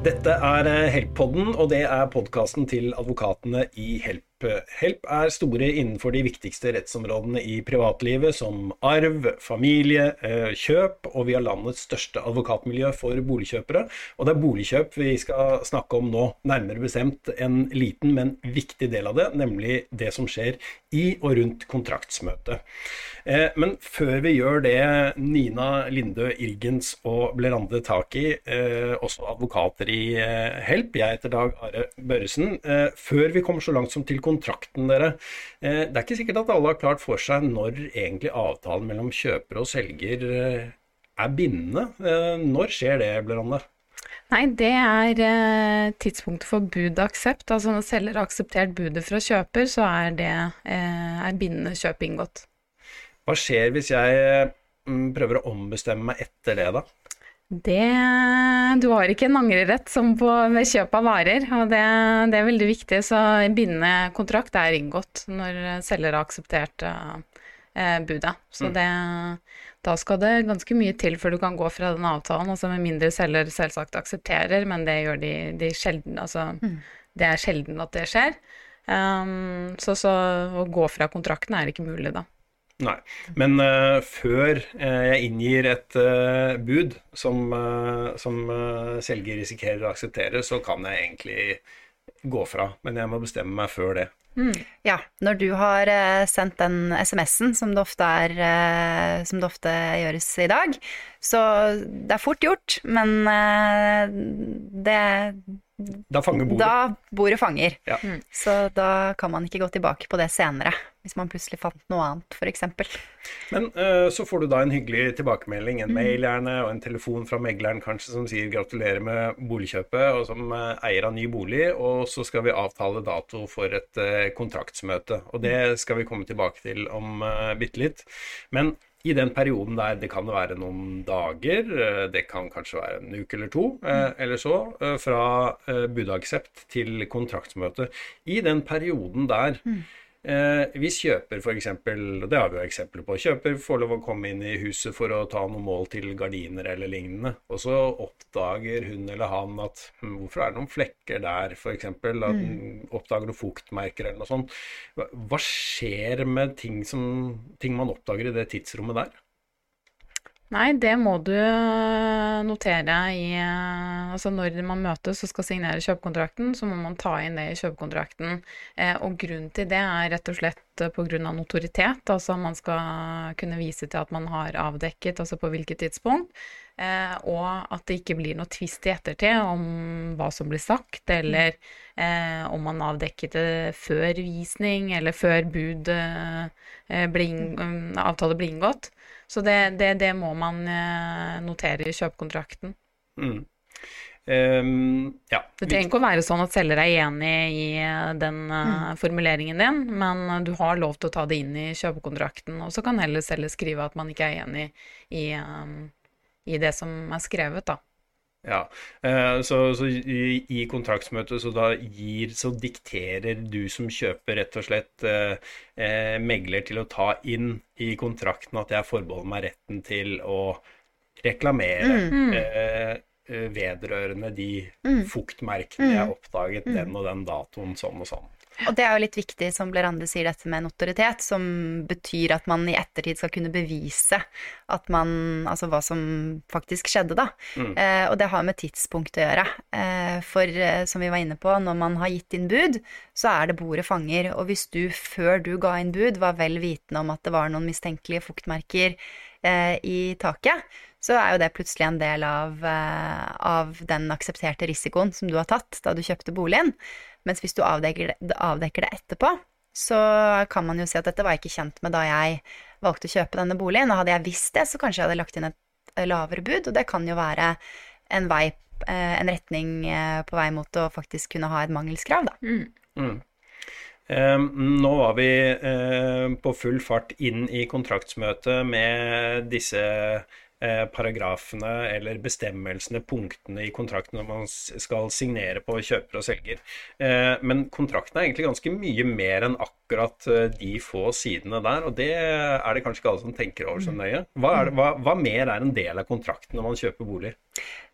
Dette er Help-podden, og det er podkasten til advokatene i Help. Help er store innenfor de viktigste rettsområdene i privatlivet, som arv, familie, eh, kjøp, og vi har landets største advokatmiljø for boligkjøpere. Og det er boligkjøp vi skal snakke om nå, nærmere bestemt en liten, men viktig del av det, nemlig det som skjer i og rundt kontraktsmøtet. Eh, men før vi gjør det, Nina Lindø Irgens og Blerande Taki, eh, også advokater i Help, jeg heter Dag Are Børresen. Før vi kommer så langt som til kontrakten, dere. Det er ikke sikkert at alle har klart for seg når egentlig avtalen mellom kjøper og selger er bindende. Når skjer det, Blerande? Nei, det er tidspunktet for bud og aksept. Altså når selger har akseptert budet fra kjøper, så er det er bindende kjøp inngått. Hva skjer hvis jeg prøver å ombestemme meg etter det, da? Det Du har ikke en angrerett som på, ved kjøp av varer, og det, det, er veldig viktig. Så bindende kontrakt er inngått når selger har akseptert eh, budet. Så mm. det, da skal det ganske mye til før du kan gå fra den avtalen, altså med mindre selger selvsagt aksepterer, men det gjør de, de sjelden. Altså mm. det er sjelden at det skjer. Um, så, så å gå fra kontrakten er ikke mulig, da. Nei. Men uh, før uh, jeg inngir et uh, bud som, som selger risikerer å akseptere, så kan jeg egentlig gå fra. Men jeg må bestemme meg før det. Mm. Ja, når du har sendt den SMS-en, som, som, det ofte gjøres i dag, så det er fort gjort, men det da fanger bordet. Da bordet fanger. Ja. Mm. Så da kan man ikke gå tilbake på det senere, hvis man plutselig fant noe annet, f.eks. Men uh, så får du da en hyggelig tilbakemelding, en mm. mail gjerne, og en telefon fra megleren kanskje som sier gratulerer med boligkjøpet, og som uh, eier av ny bolig, og så skal vi avtale dato for et uh, kontraktsmøte. Og det skal vi komme tilbake til om uh, bitte litt. Men i den perioden der det kan være noen dager, eh, det kan kanskje være en uke eller to, eh, mm. eller så, eh, fra budaksept til kontraktsmøte. I den perioden der mm. Eh, hvis kjøper f.eks., og det har vi jo eksempler på, kjøper får lov å komme inn i huset for å ta noen mål til gardiner eller lignende, og så oppdager hun eller han at hm, hvorfor er det noen flekker der, f.eks., at mm. oppdager noen fuktmerker eller noe sånt. Hva, hva skjer med ting, som, ting man oppdager i det tidsrommet der? Nei, det må du eh, notere i eh, Altså når man møtes og skal signere kjøpekontrakten, så må man ta inn det i kjøpekontrakten. Eh, og grunnen til det er rett og slett pga. notoritet. Altså man skal kunne vise til at man har avdekket, altså på hvilket tidspunkt. Og at det ikke blir noe tvist i ettertid om hva som blir sagt, eller om man avdekket det før visning, eller før bud ble, avtale ble inngått. Så det, det, det må man eh, notere i kjøpekontrakten. Mm. Um, ja. Det trenger ikke å være sånn at selger er enig i eh, den uh, mm. formuleringen din, men du har lov til å ta det inn i kjøpekontrakten. Og så kan heller selger skrive at man ikke er enig i, um, i det som er skrevet, da. Ja, eh, så, så i, i, kontraktsmøtet så da gir, så dikterer du som kjøper rett og slett eh, eh, megler til å ta inn i kontrakten at jeg forbeholder meg retten til å reklamere mm. mm. eh, eh, vedrørende de mm. fuktmerkene jeg mm. oppdaget mm. den og den datoen sånn og sånn. Og det er jo litt viktig, som Blerande sier, dette med notoritet, som betyr at man i ettertid skal kunne bevise at man Altså hva som faktisk skjedde, da. Mm. Eh, og det har med tidspunkt å gjøre. Eh, for eh, som vi var inne på, når man har gitt inn bud, så er det bordet fanger. Og hvis du før du ga inn bud, var vel vitende om at det var noen mistenkelige fuktmerker i taket, så er jo det plutselig en del av, eh, av den aksepterte risikoen som du har tatt da du kjøpte boligen. Mens hvis du avdekker det, avdekker det etterpå, så kan man jo si at dette var jeg ikke kjent med da jeg valgte å kjøpe denne boligen. Og hadde jeg visst det, så kanskje jeg hadde lagt inn et lavere bud, og det kan jo være en vei, eh, en retning eh, på vei mot å faktisk kunne ha et mangelskrav, da. Mm. Mm. Um, nå var vi uh, på full fart inn i kontraktsmøtet med disse eh, paragrafene eller bestemmelsene, punktene i kontrakten når man skal signere på kjøper og selger. Eh, men kontrakten er egentlig ganske mye mer enn akkurat eh, de få sidene der, og det er det kanskje ikke alle som tenker over så nøye. Hva, det, hva, hva mer er en del av kontrakten når man kjøper bolig?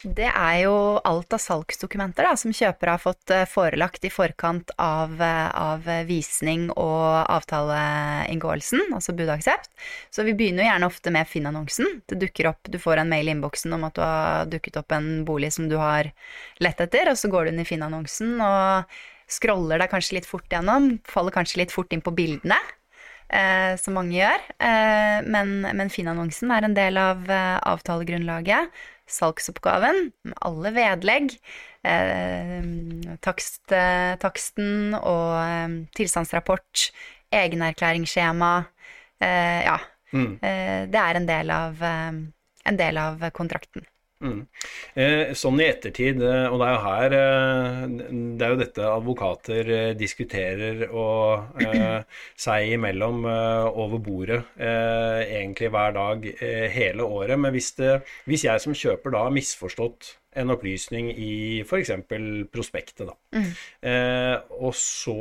Det er jo alt av salgsdokumenter da, som kjøper har fått eh, forelagt i forkant av, eh, av visning og avtaleinngåelsen, altså budaksept. Så vi begynner jo gjerne ofte med Finn-annonsen. Det dukker opp, Du får en mail i innboksen om at du har dukket opp en bolig som du har lett etter, og så går du inn i Finn-annonsen og scroller deg kanskje litt fort gjennom, faller kanskje litt fort inn på bildene. Eh, som mange gjør. Eh, men, men Finn-annonsen er en del av eh, avtalegrunnlaget salgsoppgaven, med alle vedlegg, eh, takst, eh, taksten og eh, tilstandsrapport, egenerklæringsskjema. Eh, ja. Mm. Eh, det er en del av, en del av kontrakten. Mm. Eh, sånn i ettertid, eh, og det er jo her eh, Det er jo dette advokater diskuterer og eh, seg imellom eh, over bordet eh, egentlig hver dag hele året. Men hvis, det, hvis, jeg som kjøper da har misforstått en opplysning i f.eks. prospektet, da, mm. og så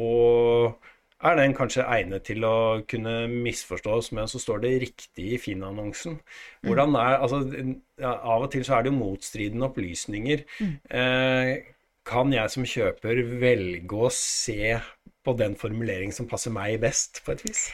er den kanskje egnet til å kunne misforstås, men så står det riktig i Finn-annonsen. Hvordan er, altså, Av og til så er det jo motstridende opplysninger. Mm. Eh, kan jeg som kjøper velge å se på den formulering som passer meg best, på et vis?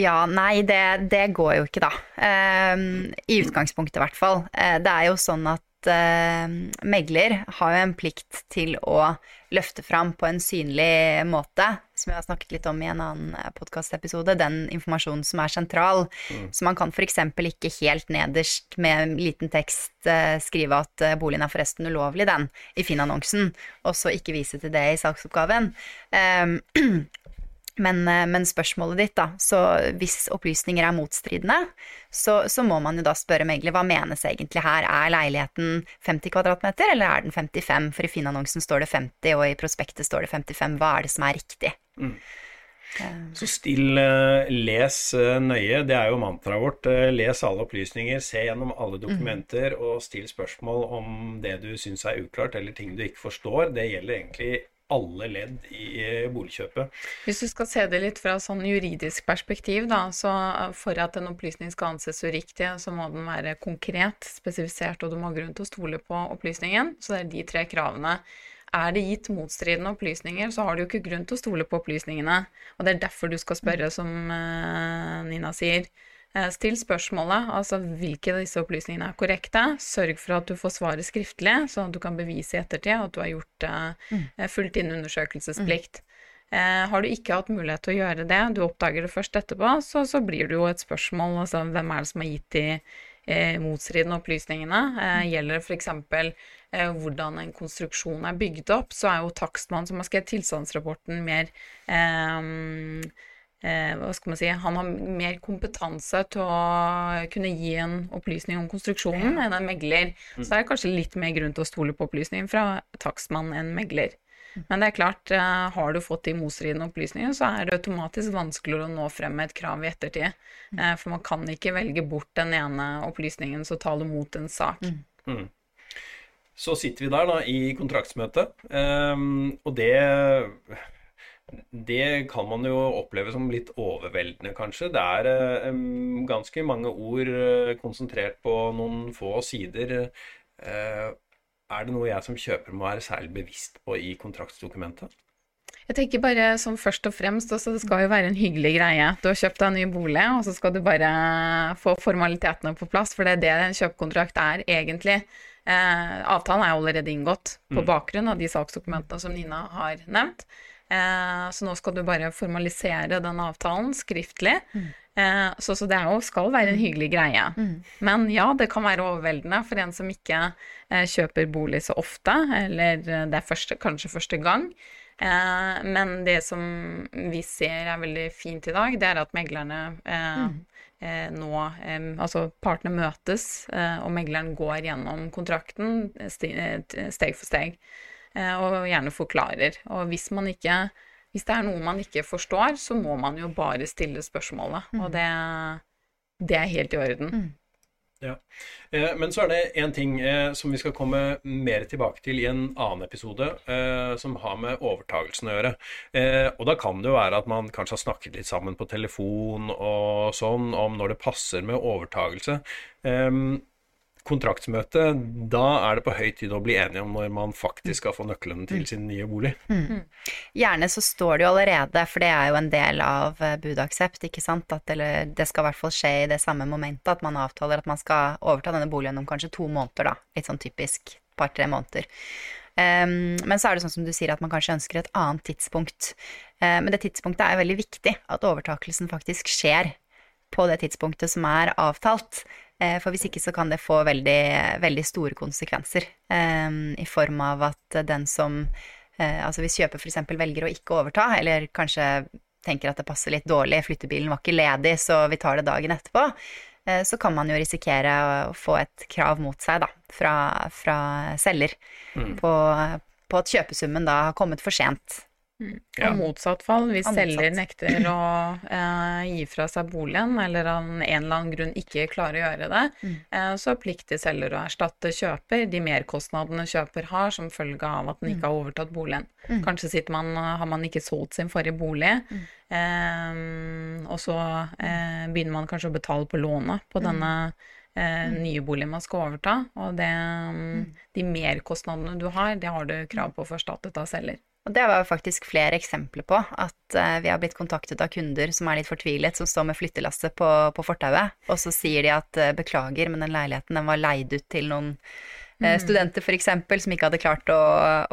Ja, nei, det, det går jo ikke, da. Eh, I utgangspunktet, i hvert fall. Eh, det er jo sånn at uh, megler har jo en plikt til å løfte fram på en synlig måte, som vi har snakket litt om i en annen eh, podkastepisode, den informasjonen som er sentral. Mm. Så man kan f.eks. ikke helt nederst med en liten tekst uh, skrive at uh, boligen er forresten ulovlig, den, i Finn-annonsen, og så ikke vise til det i saksoppgaven. Um, Men, eh, men, spørsmålet ditt, da, så hvis opplysninger er motstridende, så, så, må man jo da spørre megler hva menes egentlig her. Er leiligheten 50 kvadratmeter, eller er den 55? For i Finn-annonsen står det 50, og i prospektet står det 55. Hva er det som er riktig? Mm. Eh. Så still, eh, les nøye. Det er jo mantraet vårt. Les alle opplysninger, se gjennom alle mm. dokumenter, og still spørsmål om det du syns er uklart, eller ting du ikke forstår. Det gjelder egentlig alle ledd i eh, boligkjøpet. Hvis du skal se det litt fra sånn juridisk perspektiv, da, så eh, for at en opplysning skal anses uriktig, så må den være konkret, spesifisert, og du må ha grunn til å stole på opplysningen. Så det er de tre kravene. Er det gitt motstridende opplysninger, så har du jo ikke grunn til å stole på opplysningene. Og det er derfor du skal spørre, som eh, Nina sier. Eh, still spørsmålet, altså hvilke av disse opplysningene er korrekte. Sørg for at du får svaret skriftlig, sånn at du kan bevise i ettertid at du har gjort uh, fulgt inn undersøkelsesplikt. Mm. har du ikke hatt mulighet til å gjøre det, du oppdager det først etterpå, så, så blir det jo et spørsmål altså hvem er det som har gitt de motstridende opplysningene. Eh, gjelder det f.eks. Eh, hvordan en konstruksjon er bygd opp, så er jo takstmannen som har skrevet tilstandsrapporten, mer eh, eh, hva skal man si, Han har mer kompetanse til å kunne gi en opplysning om konstruksjonen enn en megler. Så det er kanskje litt mer grunn til å stole på opplysningen fra takstmann enn megler. Men det er klart, eh, har du fått de motstridende opplysningene, så er det automatisk vanskeligere å nå frem med et krav i ettertid. Mm. Eh, for man kan ikke velge bort den ene opplysningen som taler mot en sak. Mm. mm. Så sitter vi der da i kontraktsmøtet, um, og det det kan man jo oppleve som litt overveldende, kanskje. Det er eh, ganske mange ord konsentrert på noen få sider. Er det noe jeg som kjøper må være særlig bevisst på i kontraktsdokumentet? Jeg tenker bare som først og fremst, også, Det skal jo være en hyggelig greie. Du har kjøpt deg en ny bolig, og så skal du bare få formalitetene på plass. For det er det en kjøpekontrakt er egentlig. Eh, avtalen er allerede inngått på mm. bakgrunn av de saksdokumentene som Nina har nevnt. Eh, så nå skal du bare formalisere den avtalen skriftlig. Mm. Eh, så, så, det jo, skal være en hyggelig greie. Mm. Men ja, det kan være overveldende for en som ikke eh, kjøper bolig så ofte, eller det er første, kanskje første gang. Eh, men det som vi ser er veldig fint i dag, det er at meglerne eh, mm. Eh, nå Altså partene møtes, og megleren går gjennom kontrakten steg for steg. Eh, og gjerne forklarer. Og hvis man ikke hvis det er noe man ikke forstår, så må man jo bare stille spørsmålet. Mm. Og det, det, er helt i orden. Mm. Ja. Eh, men så er det én ting eh, som vi skal komme mer tilbake til i en annen episode, eh, som har med overtagelsen å gjøre. Eh, og da kan det jo være at man kanskje har snakket litt sammen på telefon og sånn om når det passer med overtagelse. Eh, kontraktsmøte, da er det på høy tid å bli enige om når man faktisk skal få nøklene til sin nye bolig. Mm. Gjerne så står det jo allerede, for det er jo en del av eh, budaksept, ikke sant, at eller, det skal i hvert fall skje i det samme momentet, at man avtaler at man skal overta denne boligen om kanskje to måneder, da. Litt sånn typisk par-tre måneder. Um, men så er det sånn som du sier, at man kanskje ønsker et annet tidspunkt. Uh, men det tidspunktet er veldig viktig, at overtakelsen faktisk skjer på det tidspunktet som er avtalt. Eh, for hvis ikke så kan det få veldig, veldig store konsekvenser. Eh, I form av at den som eh, Altså hvis kjøper f.eks. velger å ikke overta, eller kanskje tenker at det passer litt dårlig, flyttebilen var ikke ledig, så vi tar det dagen etterpå, så kan man jo risikere å få et krav mot seg da, fra, fra selger mm. på, på at kjøpesummen da har kommet for sent. Mm. Ja. Og motsatt fall, hvis motsatt. selger nekter å eh, gi fra seg boligen, eller av en eller annen grunn ikke klarer å gjøre det, mm. eh, så plikter selger å erstatte kjøper de merkostnadene kjøper har som følge av at den ikke har mm. overtatt boligen. Mm. Kanskje man, har man ikke solgt sin forrige bolig, mm. eh, og så eh, begynner man kanskje å betale på lånet på denne eh, nye boligen man skal overta, og det, de merkostnadene du har, det har du krav på å få erstattet av selger. Og det var faktisk flere eksempler på at uh, vi har blitt kontaktet av kunder som er litt fortvilet, som står med flyttelasset på, på fortauet, og så sier de at uh, beklager, men den leiligheten den var leid ut til noen mm. studenter f.eks. som ikke hadde klart å,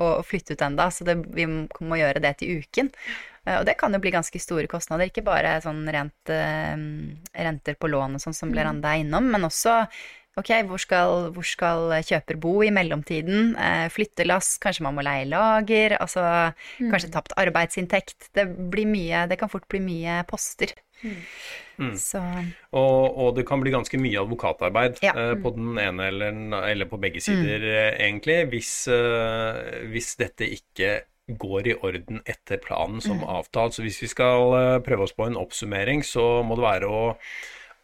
å flytte ut enda, så det, vi må gjøre det til uken. Og det kan jo bli ganske store kostnader, ikke bare sånn rent renter på lån og sånn som Leranda er innom, men også Ok, hvor skal, hvor skal, kjøper bo i mellomtiden? Eh, flyttelass, kanskje man må leie lager? Altså mm. kanskje tapt arbeidsinntekt. Det blir mye Det kan fort bli mye poster. Mm. Mm. Og, og, det kan bli ganske mye advokatarbeid ja. eh, på den ene eller, eller på begge sider, mm. eh, egentlig, hvis, uh, hvis, dette ikke går i orden etter planen som mm. avtalt. Så hvis vi skal uh, prøve oss på en oppsummering, så må det være å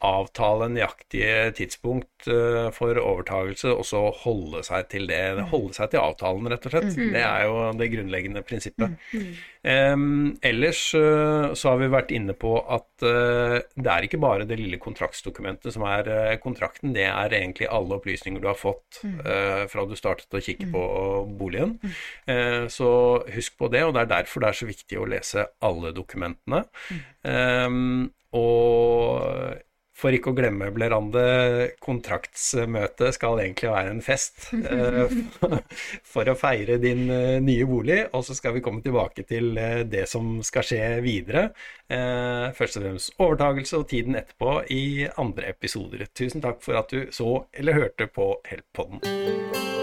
avtale nøyaktige tidspunkt uh, for overtagelse, og så holde seg til det. Mm. Holde seg til avtalen, rett og slett. Mm. Det er jo det grunnleggende prinsippet. Mm. Um, ellers uh, så har vi vært inne på at uh, det er ikke bare det lille kontraktsdokumentet som er kontrakten, det er egentlig alle opplysninger du har fått fra du startet å kikke på boligen. så husk på det, og det er derfor det er så viktig å lese alle dokumentene. Um, og for ikke å glemme Blerande, kontraktsmøtet skal egentlig være en fest eh, for å feire din eh, nye bolig. Og så skal vi komme tilbake til eh, det som skal skje videre. Først og fremst overtagelse og tiden etterpå i andre episoder. Tusen takk for at du så eller hørte på Help-podden.